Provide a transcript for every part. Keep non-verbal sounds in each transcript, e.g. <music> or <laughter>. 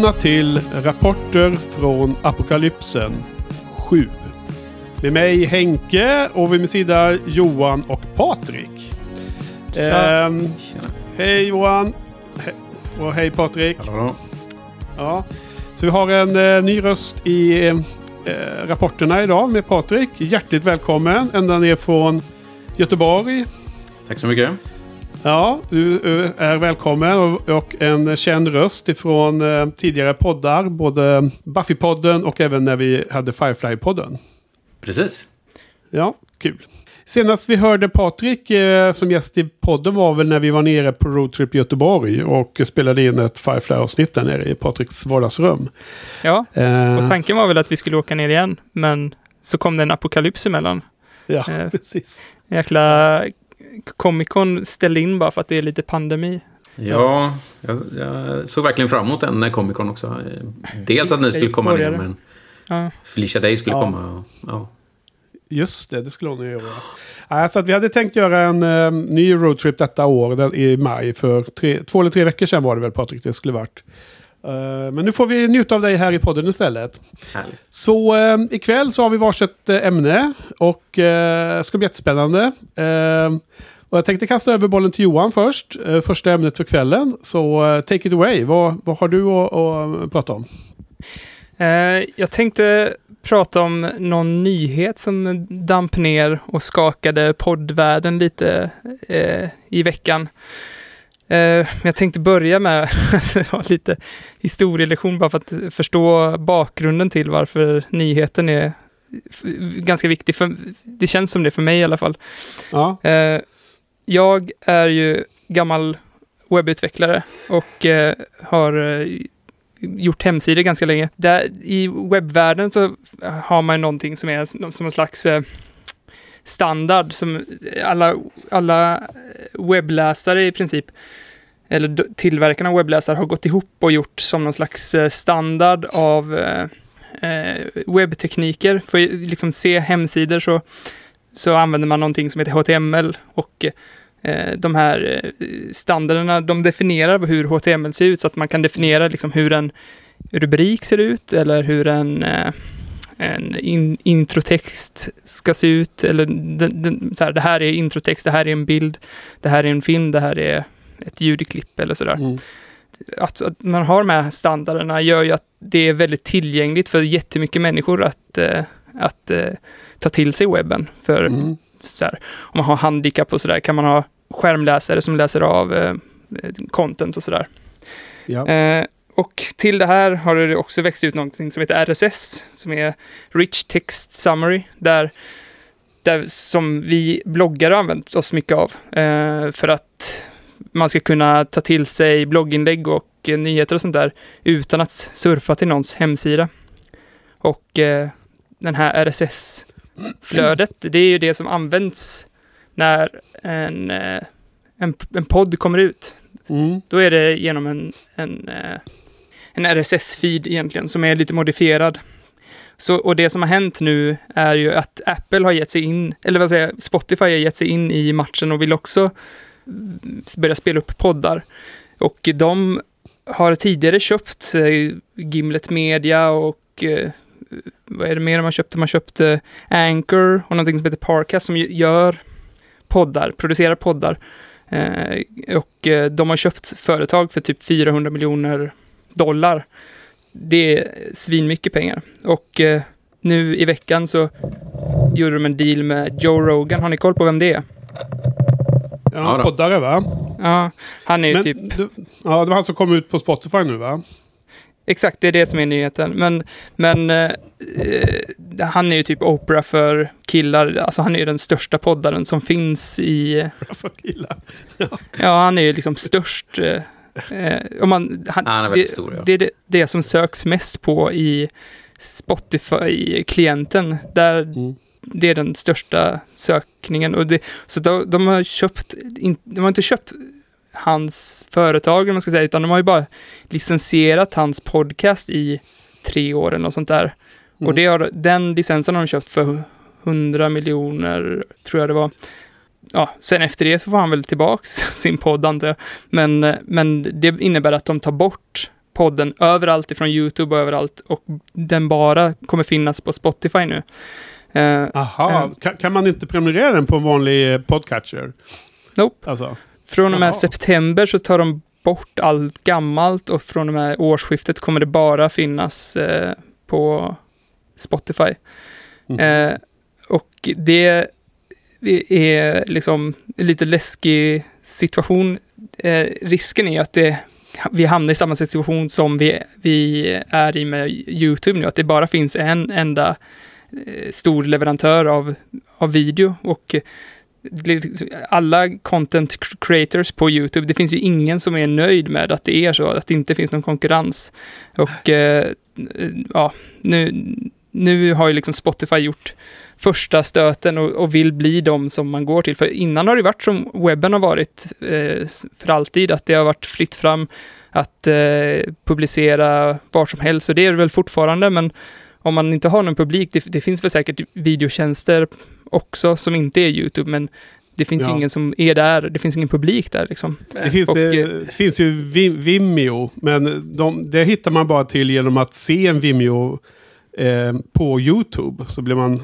Välkomna till Rapporter från Apokalypsen 7. Med mig Henke och vid min sida Johan och Patrik. Ehm, hej Johan. He och hej Patrik. Hallå. Ja. Så vi har en eh, ny röst i eh, rapporterna idag med Patrik. Hjärtligt välkommen ända ner från Göteborg. Tack så mycket. Ja, du är välkommen och, en känd röst ifrån eh, tidigare poddar. Både Buffy-podden och även när vi hade Firefly-podden. Precis. Ja, kul. Senast vi hörde Patrik eh, som gäst i podden var väl när vi var nere på Roadtrip Göteborg och spelade in ett Firefly-avsnitt där nere i Patriks vardagsrum. Ja, Eh, och tanken var väl att vi skulle åka ner igen, men så kom det en apokalyps emellan. ja, eh, <laughs> precis. Jäkla Comic Con ställde in bara för att det är lite pandemi. Ja, jag, jag såg verkligen fram emot den när Comic Con också. Eh, Dels att ni skulle komma ner, men Ja, Felicia Day skulle Ja. komma. och- Ja. Just det, det skulle hon ju göra. Ja, så att vi hade tänkt göra en eh, ny roadtrip detta år den, i maj. För tre, två eller tre veckor sedan var det väl Patrik det skulle varit. Eh, men nu får vi njuta av dig här i podden istället. Härligt. Så eh, ikväll så har vi varsitt eh, ämne och eh, det ska bli jättespännande. Eh, och jag tänkte kasta över bollen till Johan först. Eh, första ämnet för kvällen. Så eh, take it away. Vad, vad har du att, prata om? Eh, jag tänkte prata om någon nyhet som damp ner och skakade poddvärlden lite eh, i veckan. Eh, men jag tänkte börja med <laughs> att ha lite historielektion bara för att förstå bakgrunden till varför nyheten är ganska viktig. För, det känns som det för mig i alla fall. Ja, Eh, jag är ju gammal webbutvecklare och eh, har eh, gjort hemsidor ganska länge. Där, I webbvärlden så har man någonting som är som en slags eh, standard som alla, alla webbläsare i princip, eller tillverkarna av webbläsare har gått ihop och gjort som någon slags eh, standard av eh, eh, webbtekniker. För att liksom se hemsidor så så använder man någonting som heter HTML och eh, de här eh, standarderna, de definierar hur HTML ser ut så att man kan definiera liksom hur en rubrik ser ut eller hur en, eh, en in, introtext ska se ut eller den, den, så här, det här är introtext, det här är en bild, det här är en film, det här är ett ljudklipp eller sådär mm. att, att man har de här standarderna gör ju att det är väldigt tillgängligt för jättemycket människor att, eh, att eh, ta till sig webben. För Mm. så här, om man har handikapp och sådär kan man ha skärmläsare som läser av eh, content och sådär. Ja. Eh, och till det här har det också växt ut någonting som heter RSS, som är Rich Text Summary, där, där som vi bloggare använt oss mycket av eh, för att man ska kunna ta till sig blogginlägg och eh, nyheter och sånt där utan att surfa till någons hemsida. Och eh, den här RSS-flödet, det är ju det som används när en, eh, en, en podd kommer ut. Mm. Då är det genom en, en, eh, en RSS-feed egentligen som är lite modifierad. Så, och det som har hänt nu är ju att Apple har gett sig in, eller vad säger jag, Spotify har gett sig in i matchen och vill också börja spela upp poddar. Och de har tidigare köpt eh, Gimlet Media och eh, vad är det mer man köpte? Man köpte eh, Anchor och någonting som heter Parcast som gör poddar, producerar poddar. Och de har köpt företag för typ 400 miljoner dollar. Det är svinmycket pengar. Och eh, nu i veckan så gjorde de en deal med Joe Rogan. Har ni koll på vem det är? Ja, Ja då. poddare va? Ja, han är ju Men, typ... du, ja, det var han som kom ut på Spotify nu va? Exakt, det är det som är nyheten. Men, men eh, eh, han är ju typ Oprah för killar. Alltså han är ju den största poddaren som finns i... <laughs> För killar. Ja, han är ju liksom störst. eh, Eh, om man, han, Han är väldigt det, stor, ja. det är det, det som söks mest på i Spotify-klienten. Där Mm. det är den största sökningen. Och det, så de, de har köpt, in, de har inte köpt hans företag, om man ska säga, utan de har ju bara licensierat hans podcast i tre år eller något sånt där. Mm. Och det har, den licensen har de köpt för 100 miljoner, tror jag det var. Ja, sen efter det så får han väl tillbaks <laughs> sin podd antar jag. Men, eh, men det innebär att de tar bort podden överallt ifrån YouTube och överallt och den bara kommer finnas på Spotify nu. Eh, Aha, Mm. kan, kan man inte prenumerera den på en vanlig eh, podcatcher? Nope. Alltså, Från och med Jaha. september så tar de bort allt gammalt och från och med årsskiftet kommer det bara finnas eh, på Spotify. mm. Eh, och det är liksom en lite läskig situation. Eh, risken är att det, vi hamnar i samma situation som vi, vi är i med YouTube nu, att det bara finns en enda eh, stor leverantör av, av video och eh, liksom alla content creators på YouTube, det finns ju ingen som är nöjd med att det är så, att det inte finns någon konkurrens. Och eh, ja, nu, nu har ju liksom Spotify gjort första stöten och, och vill bli de som man går till. För innan har det varit som webben har varit eh, för alltid, att det har varit fritt fram att eh, publicera var som helst. Och det är det väl fortfarande, men om man inte har någon publik, det, det finns väl säkert videotjänster också som inte är YouTube, men det finns Ja. ingen som är där, det finns ingen publik där liksom. Det finns, Och, det, eh, det finns ju Vi- Vimeo, men de, det hittar man bara till genom att se en Vimeo eh, på YouTube. Så blir man,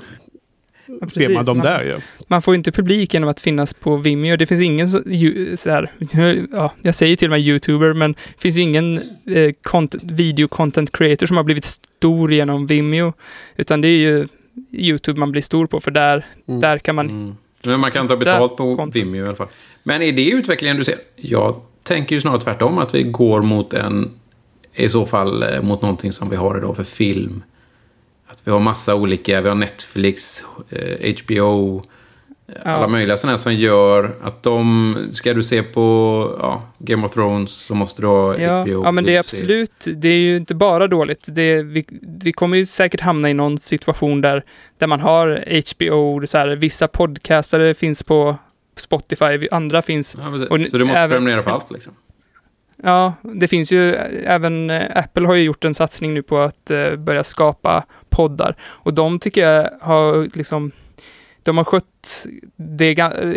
Ja, ser man precis. dem Man- där ju. Man får ju inte publik genom att finnas på Vimeo. Det finns ingen så, ju, så här, <laughs> ja, jag säger till och med YouTuber, men det finns ju ingen eh, content, video content creator som har blivit stor genom Vimeo, utan det är ju YouTube man blir stor på, för där, Mm. där kan man... Mm. Men man kan ta betalt på kontot. Vimeo i alla fall. Men är det utvecklingen du ser? Jag tänker ju snarare tvärtom, att vi går mot en... I så fall eh, mot någonting som vi har idag för film. Att vi har massa olika, vi har Netflix, eh, HBO, Ja. alla möjliga sådana här som gör att de... Ska du se på ja, Game of Thrones så måste du ha Ja, HBO. ja, men det är absolut, det är ju inte bara dåligt. Det, vi, vi kommer ju säkert hamna i någon situation där, där man har HBO, så här, vissa podcastare finns på Spotify, andra finns Ja, Och så du måste även- prenumerera på allt liksom? Ja, det finns ju även eh, Apple har ju gjort en satsning nu på att eh, börja skapa poddar och de tycker jag har liksom de har skött det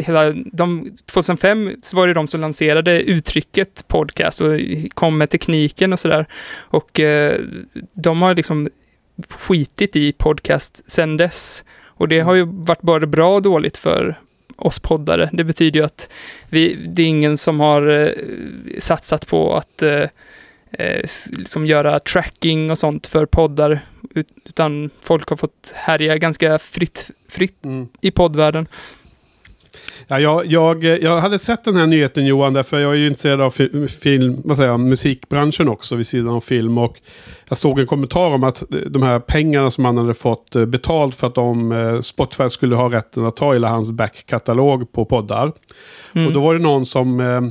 hela, de, 2005 så var det de som lanserade uttrycket podcast och kom med tekniken och sådär. Och eh, de har liksom skitit i podcast sen dess. Och det har ju varit både bra och dåligt för oss poddare. Det betyder ju att vi, det är ingen som har eh, satsat på att eh, eh, liksom göra tracking och sånt för poddar, ut, utan folk har fått härja ganska fritt, fritt Mm. i poddvärlden. Ja, jag, jag, jag hade sett den här nyheten Johan, därför jag är ju intresserad av fi- film, vad säger jag, musikbranschen också vid sidan av film. Och jag såg en kommentar om att de här pengarna som han hade fått eh, betalt för att de, eh, Spotify skulle ha rätten att ta hela hans backkatalog på poddar. Mm. Och då var det någon som eh,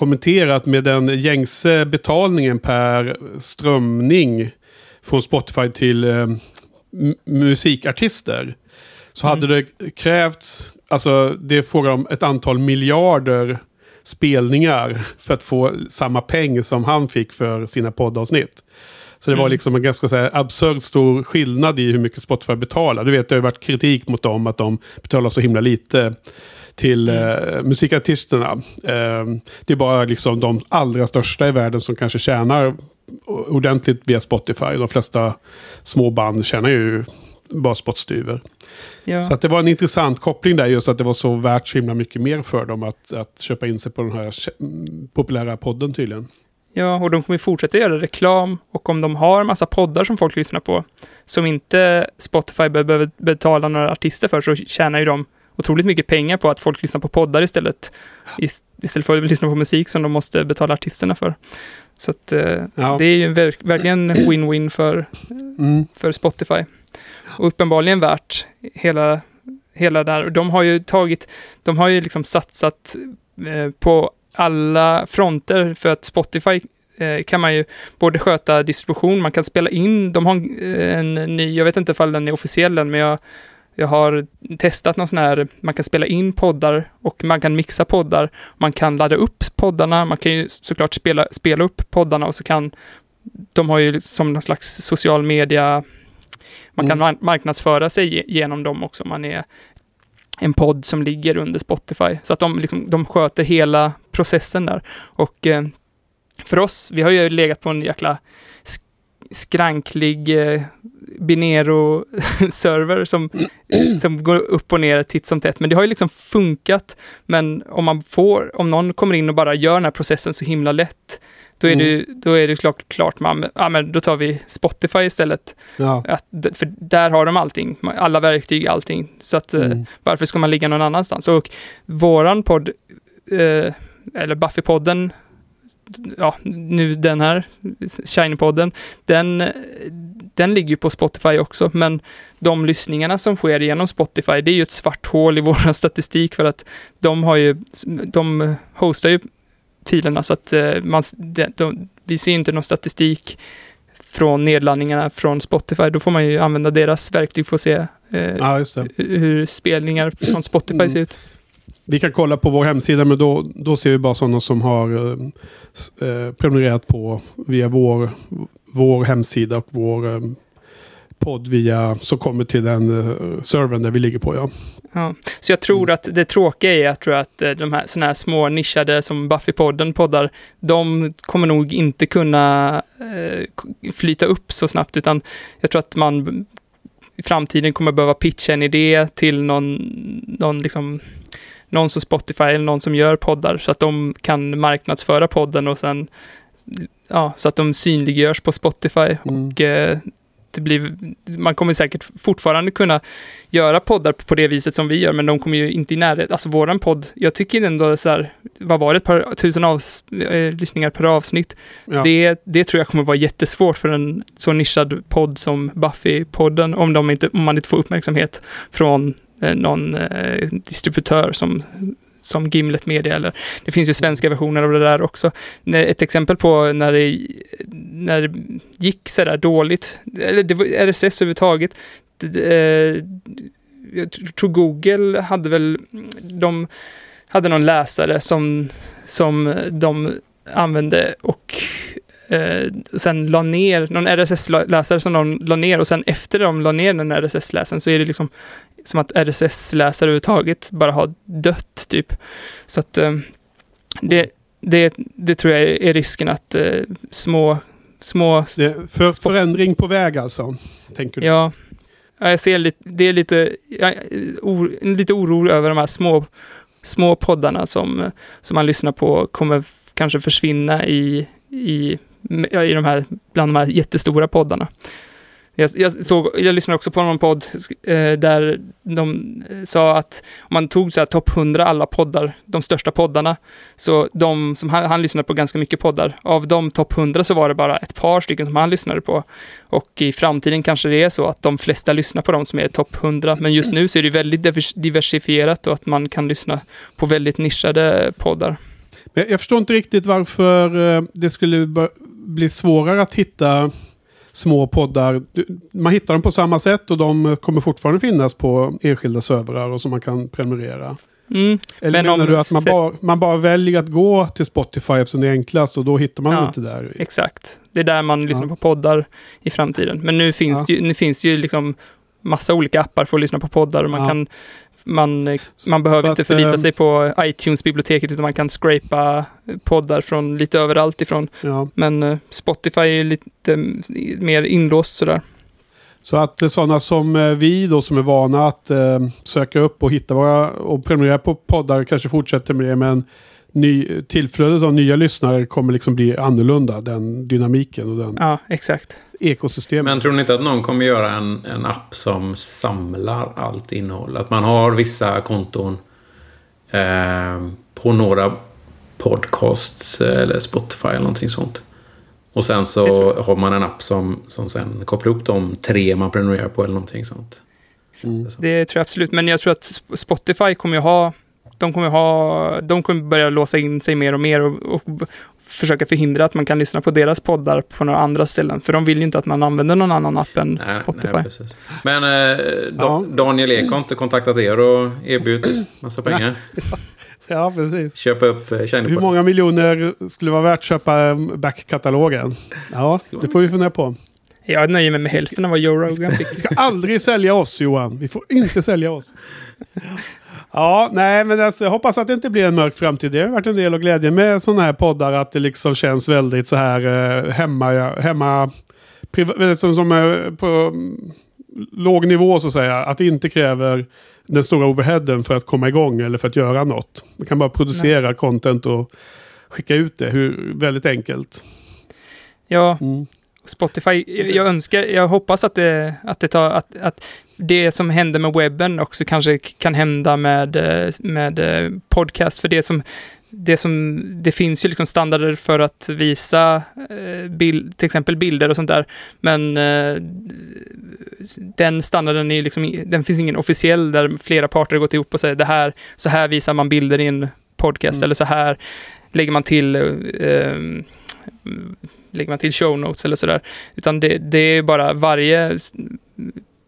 kommenterat med den gängse betalningen per strömning från Spotify till eh, musikartister. Så hade det krävts, alltså det är fråga om ett antal miljarder spelningar för att få samma peng som han fick för sina poddavsnitt. Så det var Mm. liksom en ganska så absurd stor skillnad i hur mycket Spotify betalar. Du vet, det har ju varit kritik mot dem att de betalar så himla lite till eh, musikartisterna. Eh, det är bara liksom de allra största i världen som kanske tjänar ordentligt via Spotify. De flesta små band tjänar ju bara spottstyver. ja. Så att det var en intressant koppling där just att det var så värt så himla mycket mer för dem att, att köpa in sig på den här mm, populära podden tydligen. Ja, och de kommer ju fortsätta göra reklam och om de har massa poddar som folk lyssnar på som inte Spotify behöver betala några artister för så tjänar ju de otroligt mycket pengar på att folk lyssnar på poddar istället. Ist- Istället för att lyssna på musik som de måste betala artisterna för. Så att eh, Ja. det är ju verk- verkligen win-win för, Mm. för Spotify. Och uppenbarligen värt hela, hela där. De har ju tagit, de har ju liksom satsat eh, på alla fronter för att Spotify eh, kan man ju både sköta distribution, man kan spela in, de har en, en ny, jag vet inte ifall den är officiell än, men jag, jag har testat någon sån här, man kan spela in poddar och man kan mixa poddar, man kan ladda upp poddarna, man kan ju såklart spela, spela upp poddarna och så kan, de har ju som någon slags social media, man kan Mm. marknadsföra sig ge- genom dem också, man är en podd som ligger under Spotify. Så att de, liksom, de sköter hela processen där. Och eh, för oss, vi har ju legat på en jäkla sk- skranklig eh, Binero-server <laughs> som, som går upp och ner titt som tätt. Men det har ju liksom funkat. Men om man får, om någon kommer in och bara gör den här processen så himla lätt, då är, Mm. det, då är det klart, klart man, ja men då tar vi Spotify istället. Ja. Att, för där har de allting, alla verktyg, allting. Så att eh, Mm. varför ska man ligga någon annanstans? Och våran podd, eh, eller Buffy-podden, ja, nu den här, Shiny-podden, den, den ligger ju på Spotify också, men de lyssningarna som sker genom Spotify, det är ju ett svart hål i <laughs> vår statistik för att de har ju, de hostar ju filerna så att eh, man, de, de, vi ser inte någon statistik från nedladdningarna från Spotify. Då får man ju använda deras verktyg för att se eh, ja, hur spelningar från Spotify Mm. ser ut. Vi kan kolla på vår hemsida men då, då ser vi bara sådana som har eh, eh, prenumererat på via vår, vår hemsida och vår eh, podd via, som kommer till den eh, servern där vi ligger på. Ja. Ja. Så jag tror att det tråkiga är jag tror att eh, de här såna här små nischade som Buffy-podden poddar, de kommer nog inte kunna eh, flyta upp så snabbt, utan jag tror att man i framtiden kommer behöva pitcha en idé till någon, någon liksom någon som Spotify eller någon som gör poddar så att de kan marknadsföra podden och sen ja, så att de synliggörs på Spotify Mm. och eh, det blir, man kommer säkert fortfarande kunna göra poddar på det viset som vi gör, men de kommer ju inte i närhet. Alltså våran podd, jag tycker ändå så här, vad var det, ett par tusen avs, eh, lyssningar per avsnitt. Ja. Det, det tror jag kommer vara jättesvårt för en så nischad podd som Buffy-podden, om, de inte, om man inte får uppmärksamhet från Eh, någon eh, distributör som som Gimlet Media eller det finns ju svenska versioner av det där också. Ett exempel på när det, när det gick sådär dåligt, eller det var RSS överhuvudtaget, det- eh, jag tror Google hade väl, de hade någon läsare som, som de använde och eh, sen la ner, någon RSS-läsare som de la ner och sen efter de la ner den RSS-läsaren så är det liksom som att RSS-läsare överhuvudtaget bara har dött typ. Så att eh, det, det, det tror jag är risken att eh, små, små, för förändring på väg alltså, tänker du? ja, ja, jag ser lite, det är lite, ja, or, lite oro över de här små, små poddarna som, som man lyssnar på kommer kanske försvinna i, i, i de här, bland de här jättestora poddarna. Jag, jag, såg, jag lyssnade också på någon podd eh, där de eh, sa att om man tog så här topp 100 alla poddar, de största poddarna, så de som han, han lyssnade på ganska mycket poddar, av de topp 100 så var det bara ett par stycken som han lyssnade på. Och i framtiden kanske det är så att de flesta lyssnar på de som är topp 100, men just nu så är det väldigt diversifierat och att man kan lyssna på väldigt nischade poddar. Jag förstår inte riktigt varför eh, det skulle bör- bli svårare att hitta små poddar. Man hittar dem på samma sätt och de kommer fortfarande finnas på enskilda servrar och som man kan prenumerera. Mm. Eller Men menar om- du att man bara, man bara väljer att gå till Spotify eftersom det är enklast och då hittar man Ja. inte där? Exakt. Det är där man lyssnar Ja. på poddar i framtiden. Men nu finns, Ja. ju, nu finns ju liksom massa olika appar för att lyssna på poddar. Man, Ja. kan, man, eh, man behöver Så inte att, förlita eh, sig på iTunes-biblioteket utan man kan scrapa poddar från lite överallt ifrån. Ja. Men eh, Spotify är lite mer inlåst sådär. Så att sådana som vi då som är vana att eh, söka upp och hitta våra och prenumerera på poddar kanske fortsätter med det men ny, tillflödet av nya lyssnare kommer liksom bli annorlunda. Den dynamiken och den Ja, exakt. Ekosystemet. Men tror ni inte att någon kommer göra en, en app som samlar allt innehåll? Att man har vissa konton eh, på några podcasts eh, eller Spotify eller någonting sånt. Och sen så har man en app som, som sen kopplar upp de tre man prenumererar på eller någonting sånt. Mm. Det tror jag absolut. Men jag tror att Sp- Spotify kommer ju ha de kommer ha, de kommer börja låsa in sig mer och mer och, och försöka förhindra att man kan lyssna på deras poddar på några andra ställen. För de vill ju inte att man använder någon annan app än Nej, Spotify. nej. Men eh, Ja. Daniel Ek har inte kontaktat er och erbjudit massa pengar. <laughs> Ja, precis. Köpa upp eh, Hur många miljoner skulle vara värt att köpa backkatalogen? Ja, det får vi fundera på. Jag nöjer mig med hälften av vad Joe Rogan fick. Vi ska aldrig sälja oss Johan. Vi får inte sälja oss. <laughs> Ja, nej, men alltså, jag hoppas att det inte blir en mörk framtid. Det har varit en del av glädjen med sådana här poddar. Att det liksom känns väldigt så här eh, hemma, hemma som, som eh, på mm, låg nivå så att säga. Att det inte kräver den stora overheaden för att komma igång eller för att göra något. Man kan bara producera content och skicka ut det. Hur, väldigt enkelt. Ja, Mm. Spotify, jag önskar, jag hoppas att det, att det tar, att, att det som hände med webben också kanske kan hända med, eh, med eh, podcast, för det som, det som, det finns ju liksom standarder för att visa eh, bild, till exempel bilder och sånt där, men den standarden är liksom, den finns ingen officiell där flera parter gått ihop och säger det här, så här visar man bilder i en podcast, Mm. eller så här lägger man till eh, lägger man till show notes eller sådär. Utan det, det är bara varje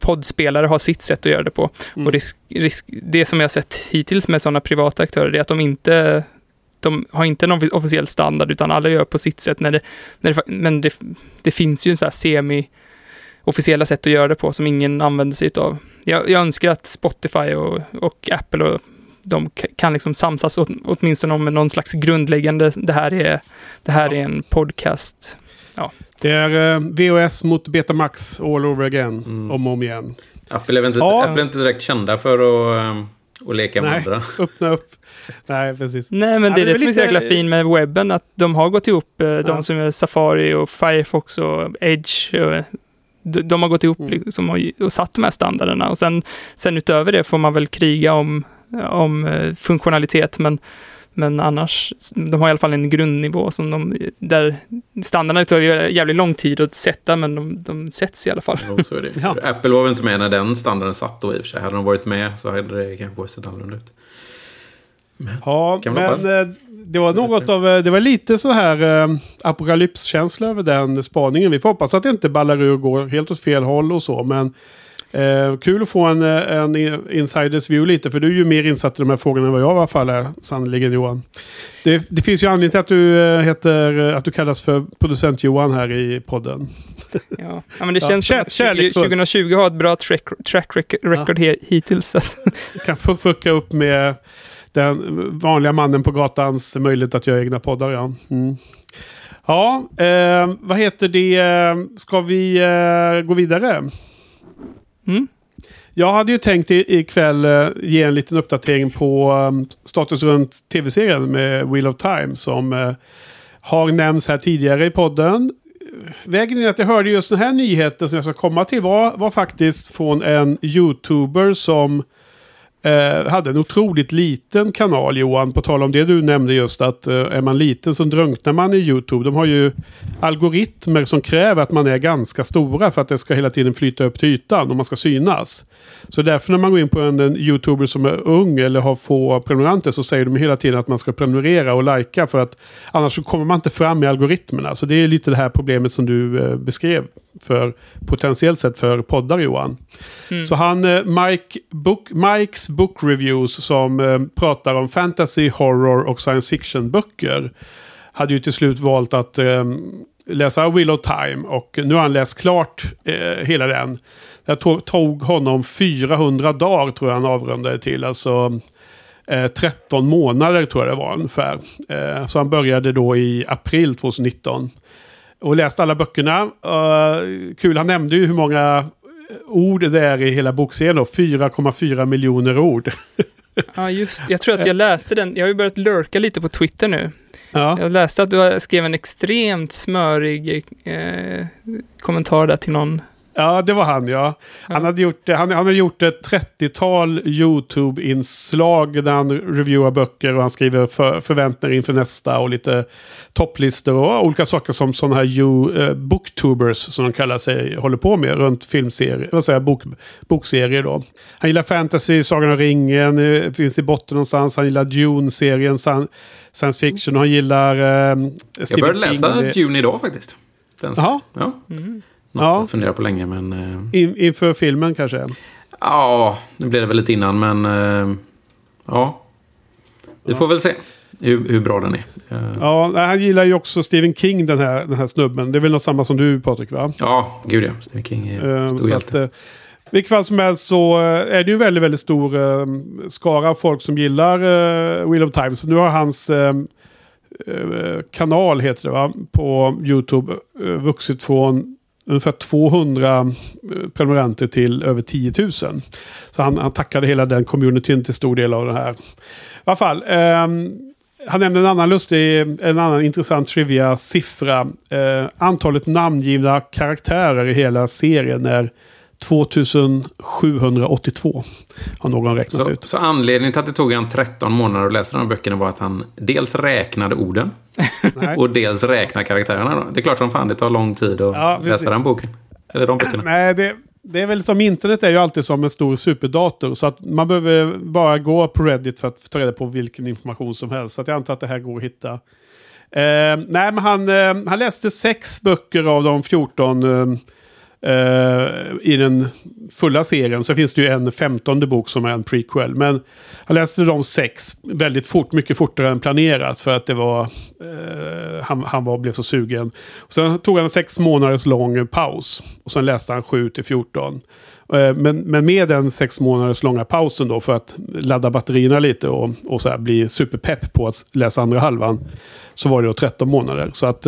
poddspelare har sitt sätt att göra det på. Mm. Och risk, risk, det som jag har sett hittills med sådana privata aktörer är att de inte de har inte någon officiell standard utan alla gör på sitt sätt. När det, när det, men det, det finns ju en så här semi officiella sätt att göra det på som ingen använder sig av. Jag, jag önskar att Spotify och, och Apple och de kan liksom samsas åt, åtminstone om någon slags grundläggande, det här är, det här är en podcast. Det är eh, VOS mot Betamax all over again. Mm. Om och om igen. Apple är inte, Ja. Apple är inte direkt kända för att, eh, att leka med Nej. andra. <laughs> Öppna upp. Nej, precis. Nej, men Ja, det är det det som är så jäkla fin med webben, att de har gått ihop, eh, de Ja. som är Safari och Firefox och Edge. Och, de, de har gått ihop Mm. liksom, och, och satt de här standarderna. Och sen, sen utöver det får man väl kriga om, om eh, funktionalitet, men, men annars, de har i alla fall en grundnivå som de, där standarderna tar ju jävligt lång tid att sätta, men de, de sätts i alla fall. Jo, så är det. Ja. Apple var väl inte med när den standarden satt då i och för sig. Hade de varit med så hade det kanske sett annorlunda ut. Ja, Kan man men eh, det var något av, eh, det var lite så här eh, apokalypskänsla över den spaningen. Vi får hoppas att det inte ballar ur och går helt åt fel håll och så, men eh, kul att få en, eh, en insiders view lite, för du är ju mer insatt i de här frågorna än vad jag i alla fall är, sannerligen Johan. Det, det finns ju anledning till att du eh, heter, eh, att du kallas för producent Johan här i podden. Ja, ja men det Ja, känns som kär- att 20, kärleksfull. 2020 har ett bra track, track rec- record he, hittills. Att, kan fu- fucka upp med den vanliga mannen på gatans möjlighet att göra egna poddar. Ja, mm. ja eh, vad heter det? Ska vi eh, gå vidare? Mm. Jag hade ju tänkt ikväll eh, ge en liten uppdatering på ehm, status runt tv-serien med Wheel of Time som eh, har nämnts här tidigare i podden. Vägen in att jag hörde just den här nyheten som jag ska komma till var, var faktiskt från en YouTuber som eh, hade en otroligt liten kanal Johan. På tal om det du nämnde just att eh, är man liten så drunknar man i YouTube. De har ju algoritmer som kräver att man är ganska stora för att det ska hela tiden flyta upp till ytan och man ska synas. Så därför när man går in på en, en YouTuber som är ung eller har få prenumeranter så säger de hela tiden att man ska prenumerera och likea för att annars så kommer man inte fram i algoritmerna. Så det är lite det här problemet som du eh, beskrev för potentiellt sett för poddar Johan. Mm. Så han, eh, Mike Book, Mikes Book Reviews som eh, pratar om fantasy, horror och science fiction böcker. Hade ju till slut valt att eh, läsa of Time och nu har han läst klart eh, hela den. Det tog, tog honom 400 dagar tror jag han avrundade till. Alltså eh, 13 månader tror jag det var ungefär. Eh, så han började då i april 2019. Och läste alla böckerna. Uh, kul, han nämnde ju hur många ord det är i hela bokserien då. 4,4 miljoner ord. <laughs> Ja, just Jag tror att jag läste den. Jag har ju börjat lurka lite på Twitter nu. Ja. Jag läste att du skrev en extremt smörig eh, kommentar där till någon Ja, det var han ja. Han, hade gjort, han, han hade gjort ett 30-tal YouTube-inslag där han reviewar böcker och han skriver för, förväntningar inför nästa och lite topplistor och olika saker som sådana här you, eh, booktubers som de kallar sig håller på med runt filmserier, vad säger jag, bok, bokserier då. Han gillar fantasy, Sagan om ringen, eh, finns i botten någonstans. Han gillar Dune-serien, science fiction och han gillar eh, Jag började läsa Dune idag faktiskt. Jaha. Ja. Mm. Något ja. jag funderat på länge, men... Eh... In, inför filmen kanske? Ja, nu blev det väl lite innan, men... Eh, ja. Vi får väl se hur, hur bra den är. Eh. Ja, han gillar ju också Stephen King, den här, den här snubben. Det är väl något samma som du, Patrik, va? Ja, gud ja. Stephen King är uh, stor hjälte. Vilket fall som helst så är det ju väldigt, väldigt stor uh, skara av folk som gillar uh, Wheel of Time. Så nu har hans uh, kanal, heter det va, på YouTube vuxit från ungefär 200 eh, prenumeranter till över 10 000. Så han, han tackade hela den communityn till stor del av det här. I alla fall. Eh, han nämnde en annan lustig, en annan intressant trivia-siffra. Eh, antalet namngivna karaktärer i hela serien är 2782. Har någon räknat så, ut. Så anledningen till att det tog han 13 månader att läsa de här böckerna var att han dels räknade orden. och dels räknade karaktärerna. Det är klart som fan det tar lång tid att ja, läsa den boken. Eller de böckerna. Nej, det, det är väl som internet är ju alltid som en stor superdator. Så att man behöver bara gå på Reddit för att ta reda på vilken information som helst. Så jag antar att det här går att hitta. Eh, nej, men han, eh, han läste sex böcker av de 14 eh, Uh, I den fulla serien så finns det ju en femtonde bok som är en prequel. Men jag läste de sex väldigt fort, mycket fortare än planerat. För att det var, uh, han, han var, blev så sugen. Och sen tog han en sex månaders lång paus. Och sen läste han 7 till 14. Uh, eh, men, men med den sex månaders långa pausen då för att ladda batterierna lite och, och så bli superpepp på att läsa andra halvan. Så var det då 13 månader. Så att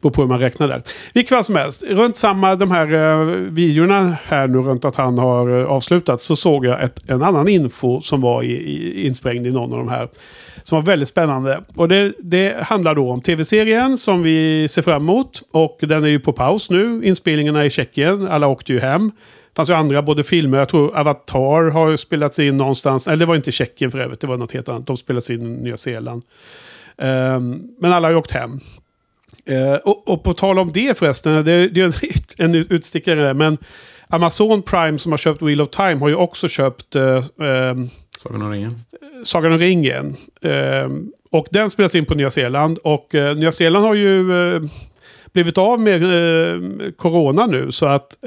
Beror på hur man räknar där. Vilket fall som helst, runt samma de här uh, videorna här nu runt att han har eh, uh, avslutat så såg jag ett, en annan info som var i, i, insprängd i någon av de här. Som var väldigt spännande. Och det, det handlar då om tv-serien som vi ser fram emot. Och den är ju på paus nu. Inspelningarna i Tjeckien. Alla åkte ju hem. Det fanns ju andra, både filmer, jag tror Avatar har spelats in någonstans. Eller det var inte Tjeckien för övrigt, det var något helt annat. De spelades in i Nya Zeeland. Um, men alla har ju åkt hem. Uh, och, och, på tal om det förresten, det, det är <laughs> en, utstickare men Amazon Prime som har köpt Wheel of Time har ju också köpt uh, um, Sagan om ringen. Sagan om ringen. Uh, och den spelas in på Nya Zeeland. Och uh, Nya Zeeland har ju blivit av med corona nu. Så att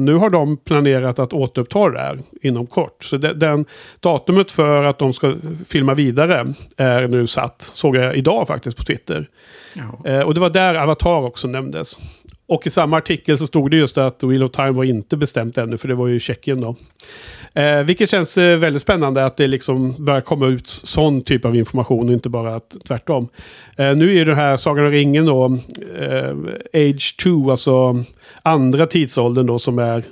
nu har de planerat att återuppta det här inom kort. Så de, den datumet för att de ska filma vidare är nu satt. Såg jag idag faktiskt på Twitter. Eh, och det var där Avatar också nämndes. Och i samma artikel så stod det just att Wheel of Time var inte bestämt ännu, för det var ju Tjeckien då. Eh, vilket känns eh, väldigt spännande att det liksom börjar komma ut sån typ av information och inte bara att, tvärtom. Eh, nu är ju den här Sagan om ringen då, eh, Age 2, alltså andra tidsåldern då som är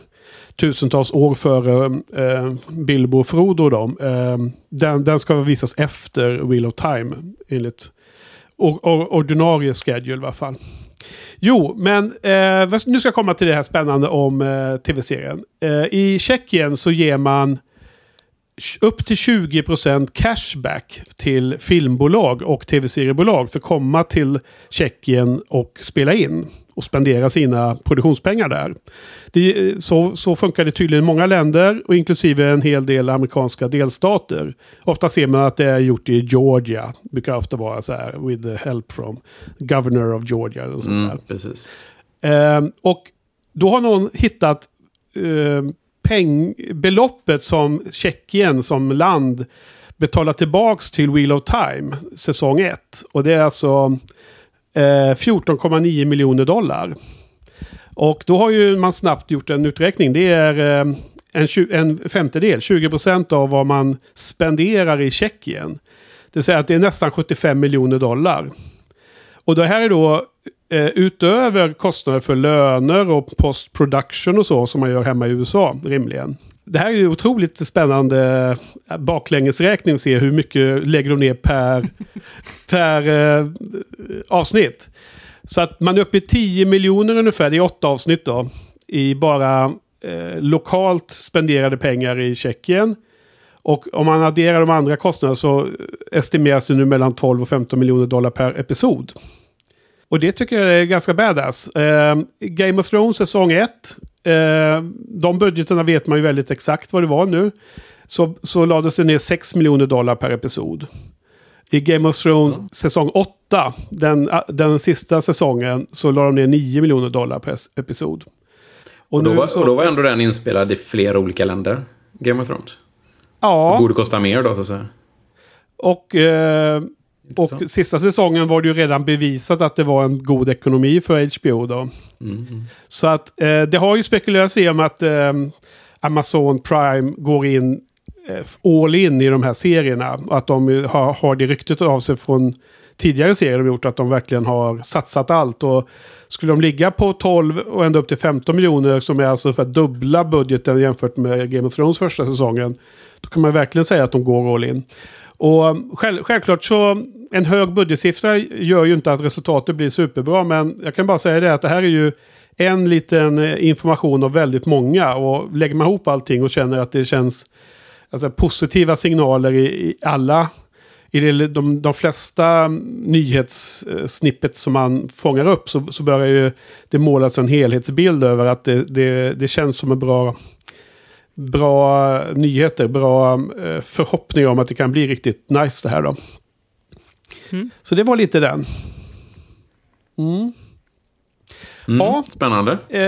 tusentals år före eh, Bilbo och Frodo. Då. Eh, den, den ska visas efter Wheel of Time enligt or, or, ordinarie schedule i alla fall. Jo, men eh, nu ska jag komma till det här spännande om eh, tv-serien. Eh, I Tjeckien så ger man upp till 20% cashback till filmbolag och tv-seriebolag för att komma till Tjeckien och spela in och spendera sina produktionspengar där. Det, så, så funkar det tydligen i många länder och inklusive en hel del amerikanska delstater. Ofta ser man att det är gjort i Georgia. Det brukar ofta vara så här with the help from governor of Georgia. Och sånt mm, precis. Eh, och då har någon hittat eh, pengbeloppet som Tjeckien som land betalar tillbaks till Wheel of Time säsong 1. Och det är alltså Eh, 14,9 miljoner dollar. Och då har ju man snabbt gjort en uträkning. Det är eh, en, en femtedel, 20 procent av vad man spenderar i Tjeckien. Det vill säga att det är nästan 75 miljoner dollar. Och det här är då eh, utöver kostnader för löner och post production och så som man gör hemma i USA rimligen det här är ju otroligt spännande baklängesräkning att se hur mycket lägger de ner per, <laughs> per eh, avsnitt. Så att man är uppe i 10 miljoner ungefär, det är åtta avsnitt då. i bara eh, lokalt spenderade pengar i Tjeckien. Och om man adderar de andra kostnaderna så estimeras det nu mellan 12 och 15 miljoner dollar per episod. Och det tycker jag är ganska badass. Eh, Game of Thrones säsong 1. Eh, de budgeterna vet man ju väldigt exakt vad det var nu. Så, så lades det ner 6 miljoner dollar per episod. I Game of Thrones mm. säsong 8, den, den sista säsongen, så la de ner 9 miljoner dollar per episod. Och, och, då, var, så, och då var ändå den inspelad i flera olika länder, Game of Thrones? Ja. Så det borde kosta mer då, så att säga. Och, eh, och sista säsongen var det ju redan bevisat att det var en god ekonomi för HBO då. Mm. Så att eh, det har ju spekulerats i om att eh, Amazon Prime går in eh, all in i de här serierna. Att de har, har det ryktet av sig från tidigare serier de gjort att de verkligen har satsat allt. Och skulle de ligga på 12 och ända upp till 15 miljoner som är alltså för att dubbla budgeten jämfört med Game of Thrones första säsongen. Då kan man verkligen säga att de går all in. Och själv, självklart så en hög budgetsiffra gör ju inte att resultatet blir superbra. Men jag kan bara säga det att det här är ju en liten eh, information av väldigt många. Och lägger man ihop allting och känner att det känns alltså, positiva signaler i, i alla i det, de, de flesta nyhetssnippet som man fångar upp så, så börjar ju det målas en helhetsbild över att det, det, det känns som en bra, bra nyheter, bra eh, förhoppning om att det kan bli riktigt nice det här då. Mm. Så det var lite den. Mm. Mm, ja. Spännande. Eh,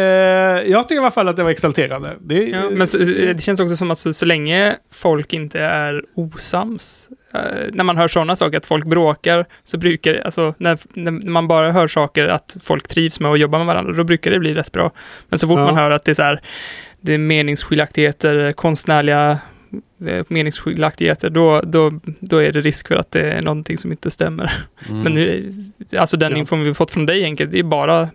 jag tycker i alla fall att det var exalterande. Det, ja, men så, det känns också som att så, så länge folk inte är osams, eh, när man hör sådana saker, att folk bråkar, så brukar alltså när, när, man bara hör saker att folk trivs med att jobba med varandra, då brukar det bli rätt bra. Men så fort ja. man hör att det är så här, det är meningsskiljaktigheter, konstnärliga Eh, meningsskiljaktigheter, då, då, då är det risk för att det är någonting som inte stämmer. Mm. Men nu, alltså den ja. infon vi fått från dig enkelt, det är bara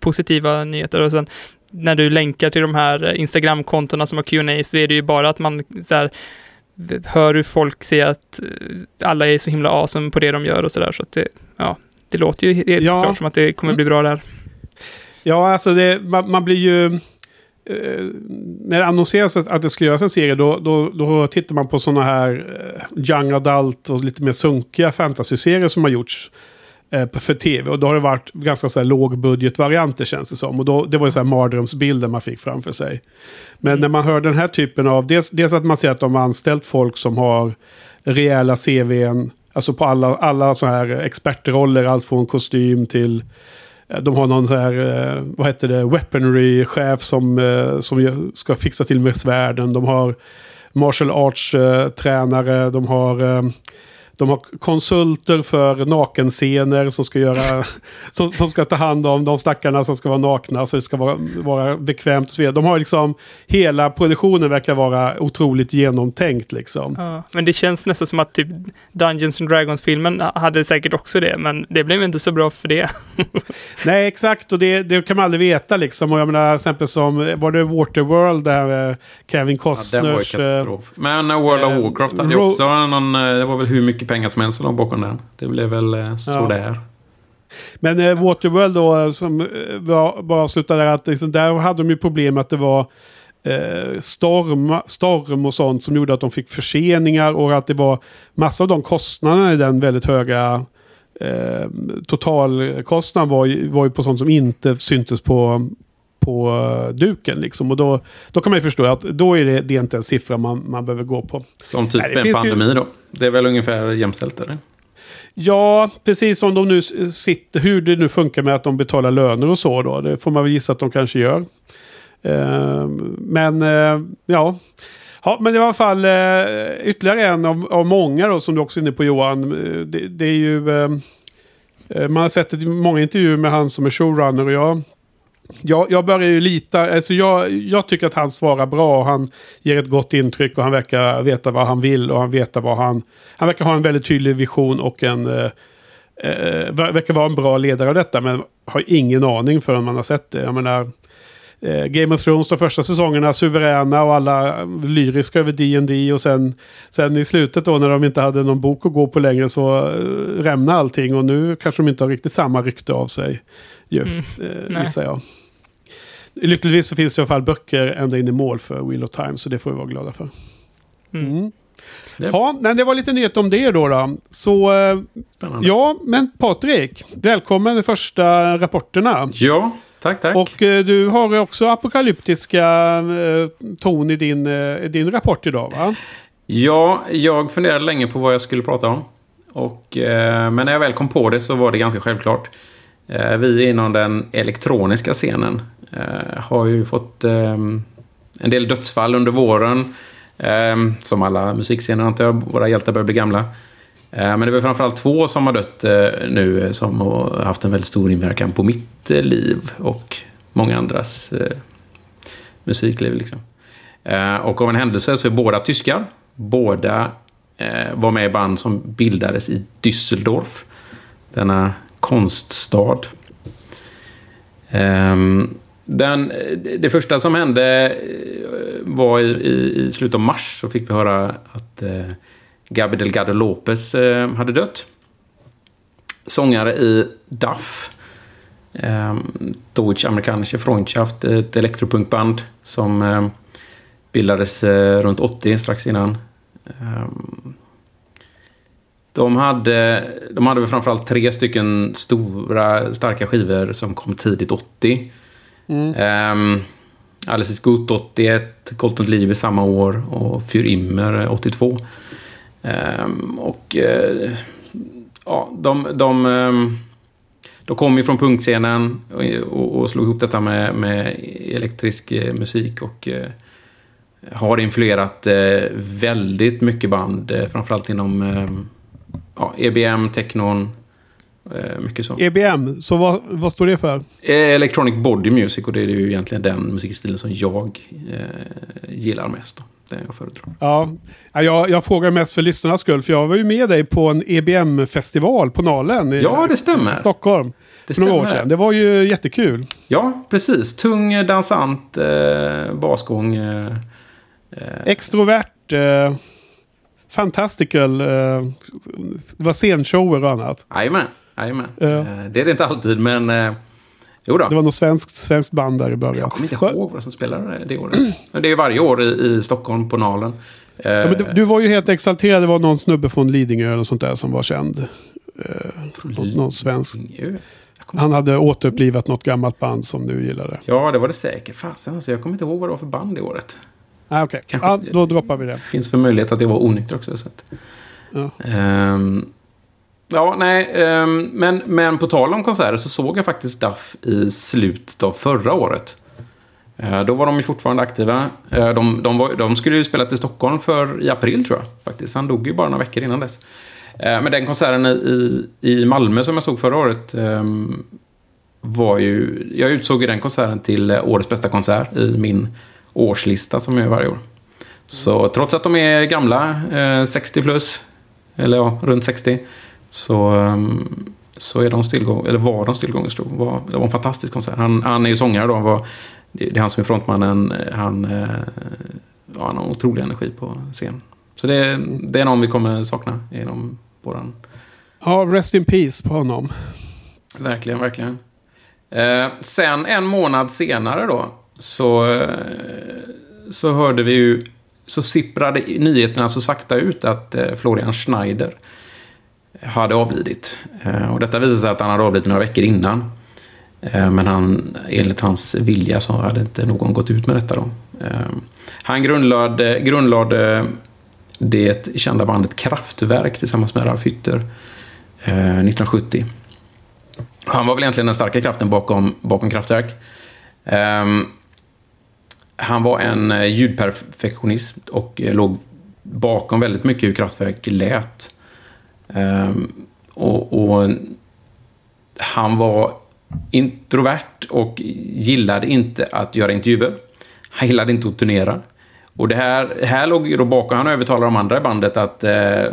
positiva nyheter. Och sen när du länkar till de här Instagram-kontona som har Q&A så är det ju bara att man så här, hör hur folk säger att eh, alla är så himla awesome på det de gör och sådär. Så att det, ja, det låter ju helt ja. klart som att det kommer bli bra där. Ja, alltså det, man, man blir ju eh, när det annonseras att, att det ska göras en serie då, då, då tittar man på sådana här eh, young adult och lite mer sunkiga fantasy-serier som har gjorts eh, för tv. Och då har det varit ganska så här lågbudgetvarianter känns det som. Och då, det var ju så här mardrömsbilder man fick framför sig. Men mm. när man hör den här typen av, dels, dels att man ser att de har anställt folk som har rejäla CVn, alltså på alla, alla så här expertroller, allt från kostym till Eh, de har någon så här, eh, vad heter det, weaponry-chef som, eh, som ska fixa till med svärden. De har martial arts-tränare. De har de har konsulter för nakenscener som ska, göra, som, som, ska ta hand om de stackarna som ska vara nakna. Så det ska vara, vara bekvämt och så vidare. De har liksom, hela produktionen verkar vara otroligt genomtänkt liksom. Ja, men det känns nästan som att typ Dungeons and Dragons-filmen hade säkert också det, men det blev inte så bra för det. <laughs> Nej, exakt, och det, det, kan man aldrig veta liksom. Och jag menar, exempel som, var det Waterworld där eh, Kevin Costners... Ja, den var ju katastrof. Men World of Warcraft hade ju också någon, eh, det var väl hur mycket pengar som helst låg bakom den. Det blev väl eh, sådär. Ja. Men eh, Waterworld då, eh, som eh, bara slutade där, att liksom, där hade de ju problem att det var eh, storm, storm och sånt som gjorde att de fick förseningar och att det var massa av de kostnaderna i den väldigt höga eh, totalkostnaden var, ju, var ju på sånt som inte syntes på, på uh, duken. Liksom. Och då, då kan man ju förstå att då är det, det är inte en siffra man, man behöver gå på. Som typ Nej, en pandemi ju... då? Det är väl ungefär jämställt eller? Ja, precis som de nu sitter, hur det nu funkar med att de betalar löner och så då. Det får man väl gissa att de kanske gör. Uh, men uh, ja. Ja, men i alla fall uh, ytterligare en av, av många då som du också är inne på Johan. Det, det är ju... man har sett många intervjuer med han som är showrunner och jag jag, jag börjar ju lita, alltså jag, jag tycker att han svarar bra och han ger ett gott intryck och han verkar veta vad han vill och han vet vad han... Han verkar ha en väldigt tydlig vision och en... Eh, eh, verkar vara en bra ledare av detta men har ingen aning förrän man har sett det. Jag menar, eh, Game of Thrones de första säsongerna suveräna och alla eh, lyriska över D&D och sen, sen i slutet då när de inte hade någon bok att gå på längre så eh, rämnade allting och nu kanske de inte har riktigt samma rykte av sig. Ju, mm. eh, gissar jag. lyckligtvis så finns det i alla fall böcker ända in i mål för Wheel of Time, så det får vi vara glada för. Mm. Mm. Det- Ja, men det var lite nyhet om det då. då. Så eh, Spännande. ja, men Patrik, välkommen de första rapporterna. Ja, tack, tack. Och eh, du har också apokalyptiska eh, ton i din, eh, din rapport idag va? Ja, jag funderade länge på vad jag skulle prata om. Och, eh, men när jag väl kom på det så var det ganska självklart. Eh, vi inom den elektroniska scenen eh, har ju fått eh, en del dödsfall under våren. Eh, som alla musikscener antar jag, våra hjältar börjar bli gamla. Eh, men det är väl framförallt två som har dött eh, nu eh, som har haft en väldigt stor inverkan på mitt eh, liv och många andras eh, musikliv. Liksom. Eh, och av en händelse så är båda tyskar. Båda eh, var med i band som bildades i Düsseldorf. Denna konststad. Ehm, den, det första som hände eh, var i, i, i slutet av mars så fick vi höra att eh, Gabi Delgado Lopez eh, hade dött. Sångare i DAF. Eh, Deutsch-amerikanische Freundschaft, ett elektropunkband som eh, bildades eh, runt 80, strax innan. Ehm, de hade, de hade väl framförallt tre stycken stora, starka skivor som kom tidigt 80. Mm. Um, Alice is Good 81, Colton Liebe samma år och Für Immer 82. Ehm, och eh, ja, de, de, ehm, de kom ju från punkscenen och, och, och slog ihop detta med, med elektrisk eh, musik och eh, har influerat eh, väldigt mycket band, framförallt inom ja, EBM, technon, eh, mycket så. EBM, så vad, vad står det för? Eh, Electronic Body Music och det är ju egentligen den musikstilen som jag eh, gillar mest. Då. Den jag föredrar. Ja, ja, jag, jag frågar mest för lyssnarnas skull, för jag var ju med dig på en EBM-festival på Nalen i Ja, det stämmer. Stockholm. Det för några år sedan. Det var ju jättekul. Ja, precis. Tung, eh, dansant eh, basgång. Eh, Extrovert, eh, fantastical, eh, det var scenshower och annat. Jajamän, jajamän. Ja. Eh, det är det inte alltid, men eh, jo då. Det var något svenskt, svenskt band där i början. Jag kommer inte ihåg vad som spelade det året. Men det är ju varje år i, i Stockholm på Nalen. Ja, du, du var ju helt exalterad. Det var någon snubbe från Lidingö eller sånt där som var känd. från någon- någon svensk. Han hade återupplivat något gammalt band som du gillade. Ja, det var det säkert. Fasen, alltså, jag kommer inte ihåg vad det var för band det året. Ah, Okej, Kanske- ja, då droppar vi det. finns för möjlighet att jag var onykter också. Så att, Ja. Ehm, ja, nej, ehm, men, men på tal om konserter så såg jag faktiskt Duff i slutet av förra året. Eh, då var de ju fortfarande aktiva. Eh, de, de, var, de skulle ju spela till Stockholm för, i april tror jag. faktiskt. Han dog ju bara några veckor innan dess. Eh, men den konserten i, i Malmö som jag såg förra året ehm, var ju... Jag utsåg ju den konserten till årets bästa konsert i min årslista som jag gör varje år. Så trots att de är gamla, eh, 60 plus, eller ja, runt 60, så, ehm, så är de stillgång, eller var de stillgångerstor. Det var en fantastisk konsert. Han, han är ju sångare då. Han var, det är han som är frontmannen. Han, eh, ja, han har otrolig energi på scen. Så det, det är någon vi kommer sakna inom våran... Ja, rest in peace på honom. Verkligen, verkligen. Eh, sen en månad senare då så, eh, så hörde vi ju, så sipprade nyheterna så sakta ut att eh, Florian Schneider hade avlidit. Eh, och detta visade sig att han hade avlidit några veckor innan. Men han, enligt hans vilja så hade inte någon gått ut med detta då. Han grundlade, grundlade det kända bandet Kraftwerk tillsammans med Ralf Hütter 1970. Han var väl egentligen den starka kraften bakom, bakom Kraftwerk. Han var en eh, ljudperfektionist och eh, låg bakom väldigt mycket hur Kraftwerk lät. Ehm, och, och han var introvert och gillade inte att göra intervjuer. Han gillade inte att turnera. Och det här, här låg ju då bakom, han övertalade de andra i bandet att eh,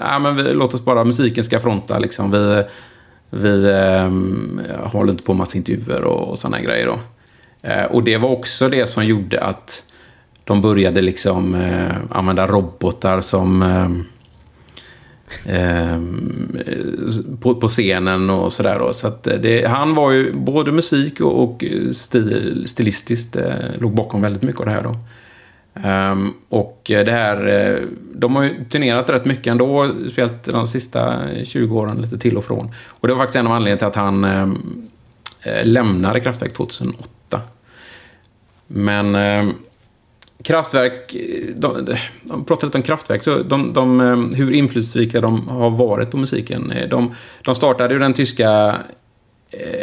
ja, men vi, låt oss bara, musiken ska fronta liksom. Vi, vi eh, håller inte på med massa intervjuer och, och sådana grejer då. Eh, och det var också det som gjorde att de började liksom eh, använda robotar som, eh, eh, på, på scenen och sådär. Då. Så att det, han var ju både musik och, och stil, stilistiskt eh, låg bakom väldigt mycket av det här. Då. Um, och det här, eh, de har ju turnerat rätt mycket ändå, spelat de sista 20 åren lite till och från. Och det var faktiskt en av anledningarna till att han eh, eh, lämnade Kraftwerk 2008. Men um, Kraftwerk, de, de pratar lite om Kraftwerk, så de, de, hur inflytelserika de har varit på musiken. De, de startade ju den tyska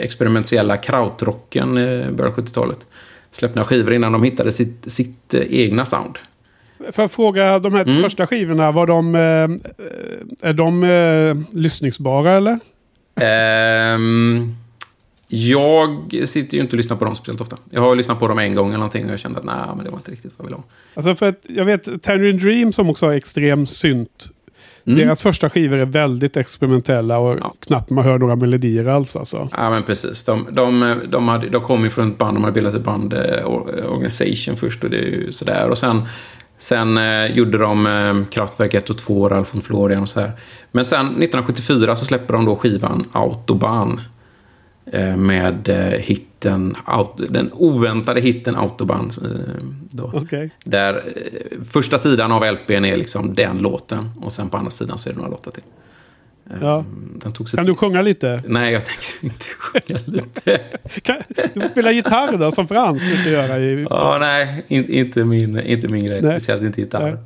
experimentella krautrocken i början av 70-talet släppte några skivor innan de hittade sitt, sitt eh, egna sound. Får jag fråga, de här mm. första skivorna, var de, eh, är de eh, lyssningsbara eller? Um, jag sitter ju inte och lyssnar på dem speciellt ofta. Jag har lyssnat på dem en gång eller någonting och jag kände att nej, men det var inte riktigt vad jag ville ha. Alltså för att jag vet, Tangerine Dream som också har extrem synt Mm. Deras första skivor är väldigt experimentella och ja. knappt man hör några melodier alls. Alltså. Ja, men precis. De, de, de, hade, de kom ju från ett band, de hade bildat ett band, eh, Organisation först och det är ju sådär. Och sen, sen eh, gjorde de eh, Kraftwerk 1 och 2, Ralf von Florian och så här. Men sen 1974 så släpper de då skivan Autobahn. Eh, med eh, hitten, den oväntade hitten Autobahn. Eh, då. Okay. Där första sidan av LPn är liksom den låten och sen på andra sidan så är det några låtar till. Ja. kan du sjunga lite? Nej, jag tänkte <laughs> inte sjunga lite. <laughs> du får spela gitarr då, som Frans brukar göra. I... Ja, nej, inte min, inte min grej. Nej. Speciellt inte gitarr. Nej.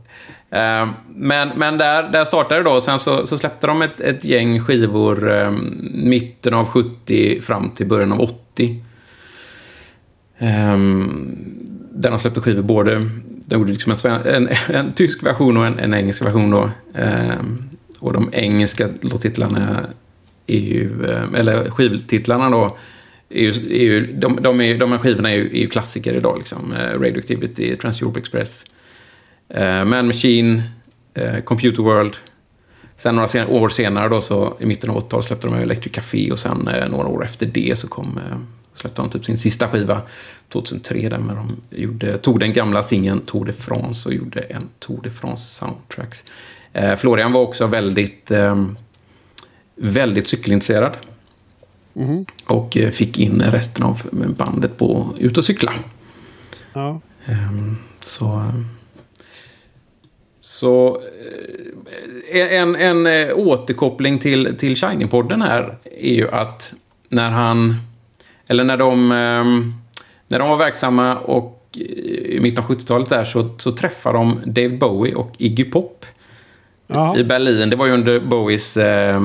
Ehm, men, men där, där startade det då. Sen så, så släppte de ett, ett gäng skivor um, mitten av 70 fram till början av 80. Um, ehm, där de släppte skivor både... De gjorde liksom en, en, en, tysk version och en, en engelsk version då. Um, och de engelska låttitlarna är ju... Eller skivtitlarna då. Är ju, är ju, de, de, är, de här skivorna är ju, är ju klassiker idag. Liksom. Radioactivity, Trans-Europe Express. Eh, Man Machine, eh, Computer World. Sen några sen år senare då så i mitten av 80-talet släppte de Electric Café och sen eh, några år efter det så kom släppte de typ sin sista skiva 2003 där de gjorde, tog den gamla singeln Tour de France och gjorde en Tour de France soundtracks. Eh, Florian var också väldigt, eh, väldigt cykelintresserad. Mm. Och fick in resten av bandet på ut och cykla. Ja. Eh, så så eh, en, en eh, återkoppling till, till Shining-podden här är ju att när han... Eller när de, ehm, när de var verksamma och i mitten av 70-talet där så, så träffade de Dave Bowie och Iggy Pop Aha. i Berlin. Det var ju under Bowies eh,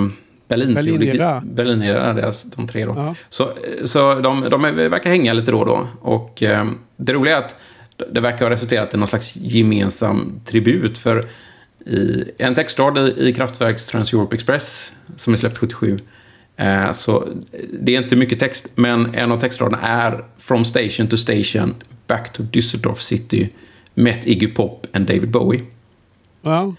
Berlin Berlinera. Berlinera, deras, de tre då. Aha. Så, så de, de verkar hänga lite då och då. Och eh, det roliga är att det verkar ha resulterat i någon slags gemensam tribut. För i en textrad i, i Kraftwerks Trans-Europe Express, som är släppt 77, eh, så det är inte mycket text, men en av textraderna är From station to station, back to Düsseldorf city, met Iggy Pop and David Bowie. Ja.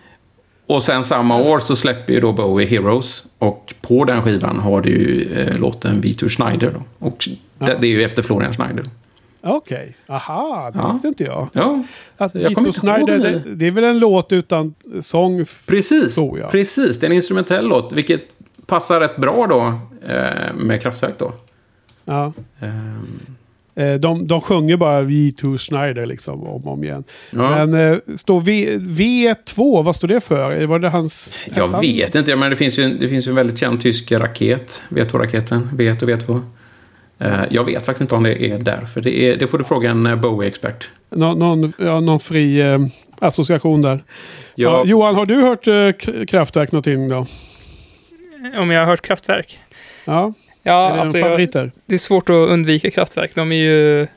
Och sen samma år så släpper ju då Bowie Heroes. Och på den skivan har du ju eh, låten Vitor Schneider. Då. Och det, det, är ju efter Florian Schneider. Okej, okay. aha, det ja. visste inte jag. Ja, att jag kommer Snyder, det. Det, det är väl en låt utan sång? Precis, precis. Det är en instrumentell låt, vilket passar rätt bra då eh, med Kraftwerk då. Ja. Um. De, de sjunger bara V2 Schneider liksom om och om igen. Ja. Men eh, står v, V2, vad står det för? Var det hans... Jag vet inte, men det finns ju, det finns ju en väldigt känd tysk raket. V2-raketen. V1 och V2. Eh, jag vet faktiskt inte om det är därför. Det, är, det får du fråga en eh, Bowie-expert. Nå, någon, ja, någon fri eh, association där. Ja. Ja, Johan, har du hört eh, Kraftwerk någonting då? Om jag har hört Kraftwerk? Ja. Ja, är det alltså jag, det är svårt att undvika Kraftwerk. De är ju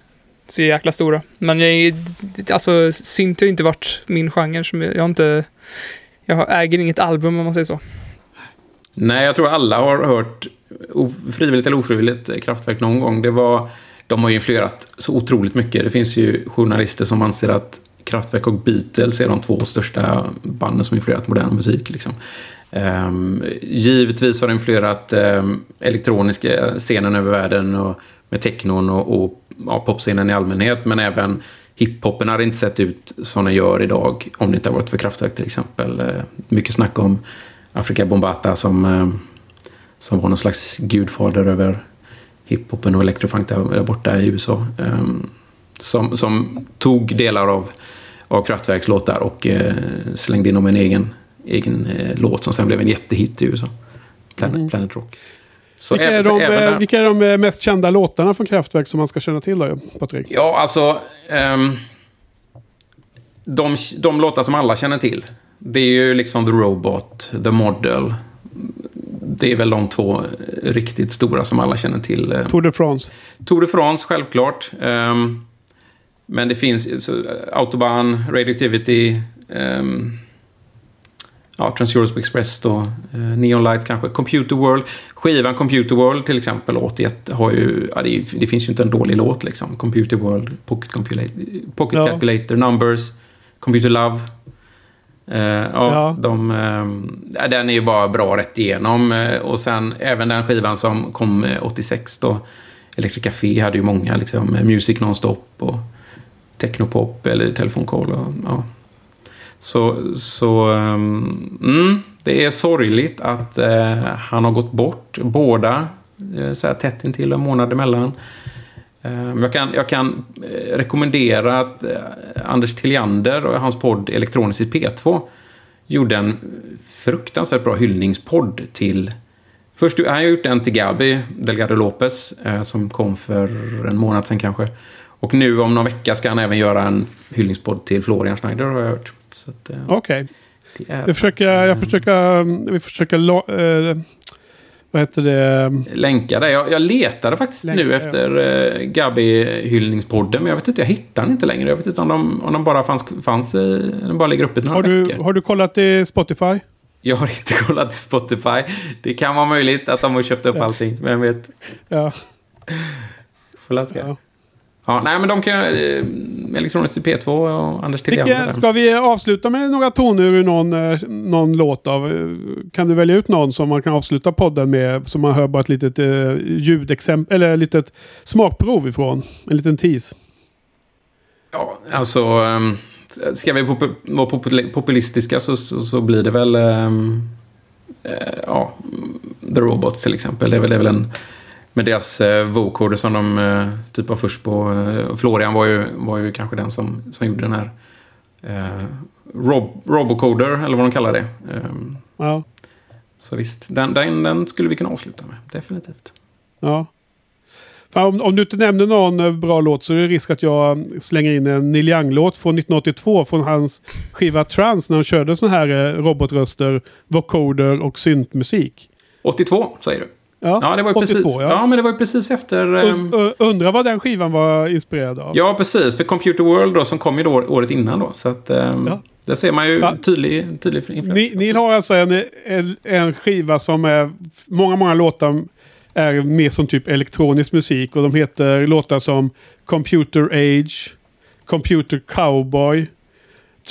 så jäkla stora. Men jag, alltså, synt har ju inte varit min genre. Som jag, jag har inte... Jag äger inget album om man säger så. Nej, jag tror alla har hört frivilligt eller ofrivilligt Kraftwerk någon gång. Det var, de har ju influerat så otroligt mycket. Det finns ju journalister som anser att Kraftwerk och Beatles är de två största banden som influerat modern musik. Liksom. Um, givetvis har det influerat um, elektroniska scenen över världen och med technon och, och ja, popscenen i allmänhet. Men även hiphopen hade inte sett ut som den gör idag om det inte hade varit för Kraftwerk till exempel. Uh, mycket snack om Afrika Bombata som, ehm, som var någon slags gudfader över hiphopen och electrofunk där, där borta i USA. Eh, som, som tog delar av, av Kraftwerks låtar och eh, slängde in dem en egen, egen eh, låt som sen blev en jättehit i USA. Planet, Mm. Planet Rock. Så Vilka, är de, även eh, vilka är de mest kända låtarna från Kraftwerk som man ska känna till då, Patrik? Ja, alltså... ehm, de, de låtar som alla känner till. Det är ju liksom The Robot, The Model. Det är väl de två riktigt stora som alla känner till. Eh, Tour de France. Tour de France, självklart. Ehm, men det finns så, Autobahn, Radioactivity, um, ja, Trans-Europe Express då, eh, Neon Lights kanske, Computer World. Skivan Computer World till exempel, 81, har ju, ja, det, det finns ju inte en dålig låt liksom. Computer World, Pocket, Calculator, Pocket Ja. Calculator, Numbers, Computer Love. Eh, ja, Ja. De, ja, den är ju bara bra rätt igenom. Eh, och sen även den skivan som kom eh, 86 då, Electric Café hade ju många, liksom, Music Nonstop och Technopop eller Telefoncall. Och, ja. Så, så ehm, mm, det är sorgligt att han har gått bort, båda så här tätt intill en månad emellan. Ehm, Jag kan, jag kan eh, rekommendera att eh, Anders Tilliander och hans podd Elektroniskt i P2 gjorde en fruktansvärt bra hyllningspodd till... Först han har gjort en till Gabi Delgado Lopez eh, som kom för en månad sedan kanske. Och nu om någon vecka ska han även göra en hyllningspodd till Florian Schneider har jag hört. Okej. är... Jag försöker, jag försöker, vi försöker, lo- eh, vad heter det? länka det. Jag, jag letade faktiskt Länka, nu ja. efter uh, Gabi-hyllningspodden, men jag vet inte, jag hittar den inte längre. Jag vet inte om de, om de bara fanns, fanns i, de bara ligger uppe i några Har du, veckor. har du kollat i Spotify? Jag har inte <laughs> kollat i Spotify. Det kan vara möjligt att de har köpt upp allting, vem vet. Ja. Får läsa. ja. Ja, nej, men de kan ju... Eh, Elektroniskt i P2 och Anders Tilliander. Ska vi avsluta med några toner ur någon, eh, någon låt av? Kan du välja ut någon som man kan avsluta podden med? Så man hör bara ett litet eh, ljudexempel, eller ett litet smakprov ifrån. En liten tease. Ja, alltså... ehm, Ska vi pop- vara popul- populistiska så, så, så blir det väl... ehm, eh, ja, The Robots till exempel. Det är väl, det är väl en... Med deras eh, vocoder som de eh, typ var först på. Eh, Florian var ju, var ju kanske den som, som gjorde den här... Eh, rob, robocoder, eller vad de kallar det. Ehm, Ja. så visst, den, den, den skulle vi kunna avsluta med. Definitivt. ja. Om, om du inte nämner någon eh, bra låt så är det risk att jag slänger in en Neil Young-låt från 1982 från hans skiva Trans när han körde sån här eh, robotröster, vocoder och syntmusik. 82, säger du? Ja, Ja, det var ju 82, precis, ja. ja. men det var precis efter... ehm, Und- uh, undrar vad den skivan var inspirerad av. Ja, precis. För Computer World då, som kom ju då året innan då. Så att, ehm, Ja. där ser man ju tydlig, tydlig influens. Ni, ni har alltså en, en, en skiva som är... Många, många låtar är mer som typ elektronisk musik. Och de heter låtar som Computer Age, Computer Cowboy,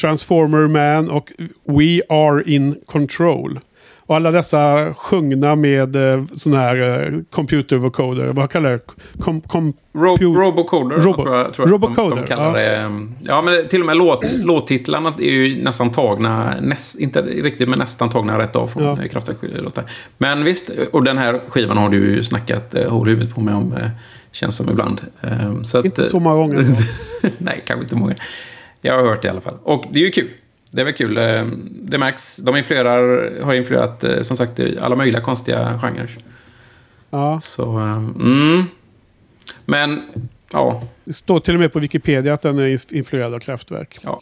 Transformer Man och We Are In Control. Och alla dessa sjungna med eh, sån här eh, computervocoder. Vad kallar det? Kom, kom, Ro Robocoder, Robo- tror jag, tror jag Robocoder, de, de kallar ja. det. ehm, Ja, men till och med låt, låttitlarna är ju nästan tagna, näst, inte riktigt, men nästan tagna rätt av från Ja. ja. Kraftwerk-låtar. Men visst, och den här skivan har du ju snackat eh, hål huvudet på mig om, eh, känns som ibland. Så att, inte eh, så många gånger. <laughs> Nej, kanske inte många. Jag har hört det i alla fall. Och det är ju kul. Det är väl kul. Eh, Det märks. De influerar, har influerat, eh, som sagt, alla möjliga konstiga genrer. Ja, Så, eh, mm. Men, ja. det står till och med på Wikipedia att den är influerad av Kraftwerk. Ja.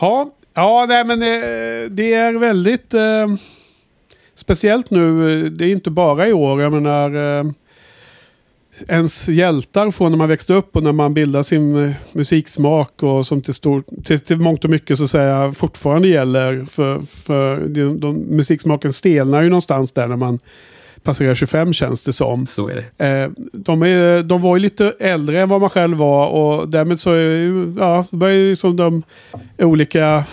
Ja, ja nej, men eh, det är väldigt eh, speciellt nu. Det är inte bara i år. Jag menar, eh, ens hjältar från när man växte upp och när man bildar sin eh, musiksmak och som till, stor, till, till mångt och mycket så säger jag fortfarande gäller för, för de, de, musiksmaken stelnar ju någonstans där när man passerar 25 känns det som. Så är det. Eh, de, är, de var ju lite äldre än vad man själv var och därmed så är ja, det börjar ju som de olika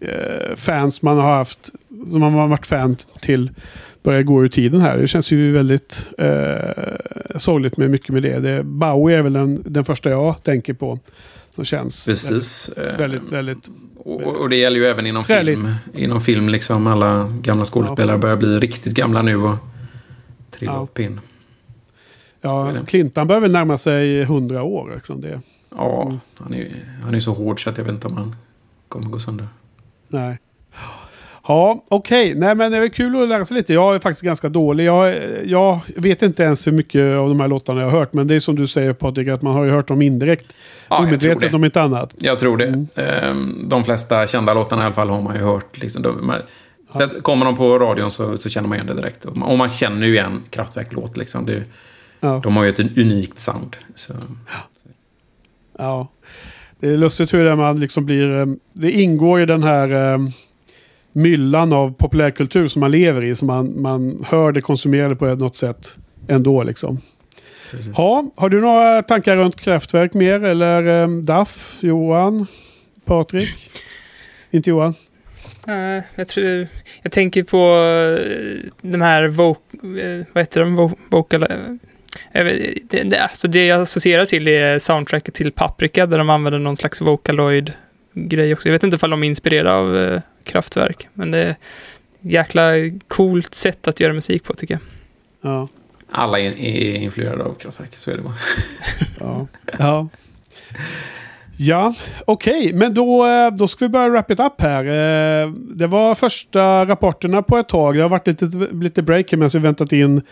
eh, fans man har haft, som man har varit fan till, börjar gå ur tiden här. Det känns ju väldigt eh, sorgligt med mycket med det. det. Bowie är väl den, den första jag tänker på. Som känns Precis. Eh, väldigt, väldigt Och, och det gäller ju även inom Träligt. film. Inom film liksom. Alla gamla skådespelare börjar bli riktigt gamla nu och trilla Ja. Så är Ja, det. Clinton bör väl närma sig 100 år. Liksom det. Ja, han är, han är så hård så att jag vet inte om han kommer gå sönder. Nej. Ja, okej. Nej, men det är väl kul att lära sig lite. Jag är faktiskt ganska dålig. Jag, jag vet inte ens hur mycket av de här låtarna jag har hört. Men det är som du säger Patrik, att man har ju hört dem indirekt. Ja, omedvetet om inte annat. Jag tror det. Mm. Ehm, De flesta kända låtarna i alla fall har man ju hört. Liksom. Så Kommer de på radion så, så känner man igen det direkt. Och man, och man känner ju igen Kraftwerk-låt. Liksom. Det, Ja. de har ju ett unikt sound. Så. Ja. Det är lustigt hur det man liksom blir... eh, Det ingår i den här eh, myllan av populärkultur som man lever i. Så man, man hör det konsumerade på något sätt ändå liksom. Precis. Ja, har du några tankar runt Kraftwerk mer? Eller eh, DAF? Johan? Patrik? <laughs> Inte Johan? Jag, tror, jag tänker på eh, de här vo, eh, vad heter de? Vo, vocal, eh, det, det, alltså det jag associerar till är soundtracket till Paprika där de använder någon slags Vocaloid-grej också. Jag vet inte ifall de är inspirerade av eh, Kraftwerk, men det är ett jäkla coolt sätt att göra musik på tycker jag. Ja. Alla är, är influerade av Kraftwerk, så är det bara. Ja, ja. Ja okej, men då, eh, då ska vi börja wrap it up här. Eh, Det var första rapporterna på ett tag. Det har varit lite, lite break medan vi väntat in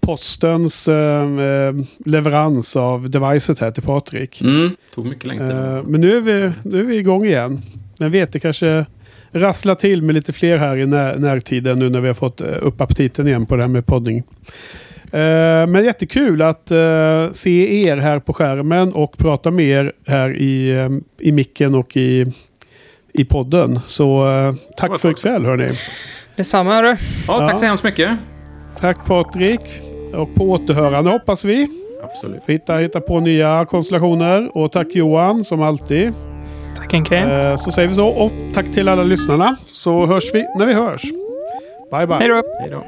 postens eh, leverans av devicet här till Patrik. Mm, tog mycket längre. Eh, Men nu är, vi, nu är vi igång igen. Men vet, det kanske rasslar till med lite fler här i när, närtiden nu när vi har fått upp aptiten igen på det här med podding. Eh, Men jättekul att eh, se er här på skärmen och prata med er här i, eh, i micken och i, i podden. Så eh, tack för ikväll hörni. Detsamma hörru. Ja, tack ja. så hemskt mycket. Tack Patrik. Och på återhörande hoppas vi. Absolut. Vi hittar, hittar på nya konstellationer. Och tack Johan som alltid. Tack Henke. Eh, Så säger vi så och tack till alla lyssnarna. Så hörs vi när vi hörs. Bye bye. Hej då.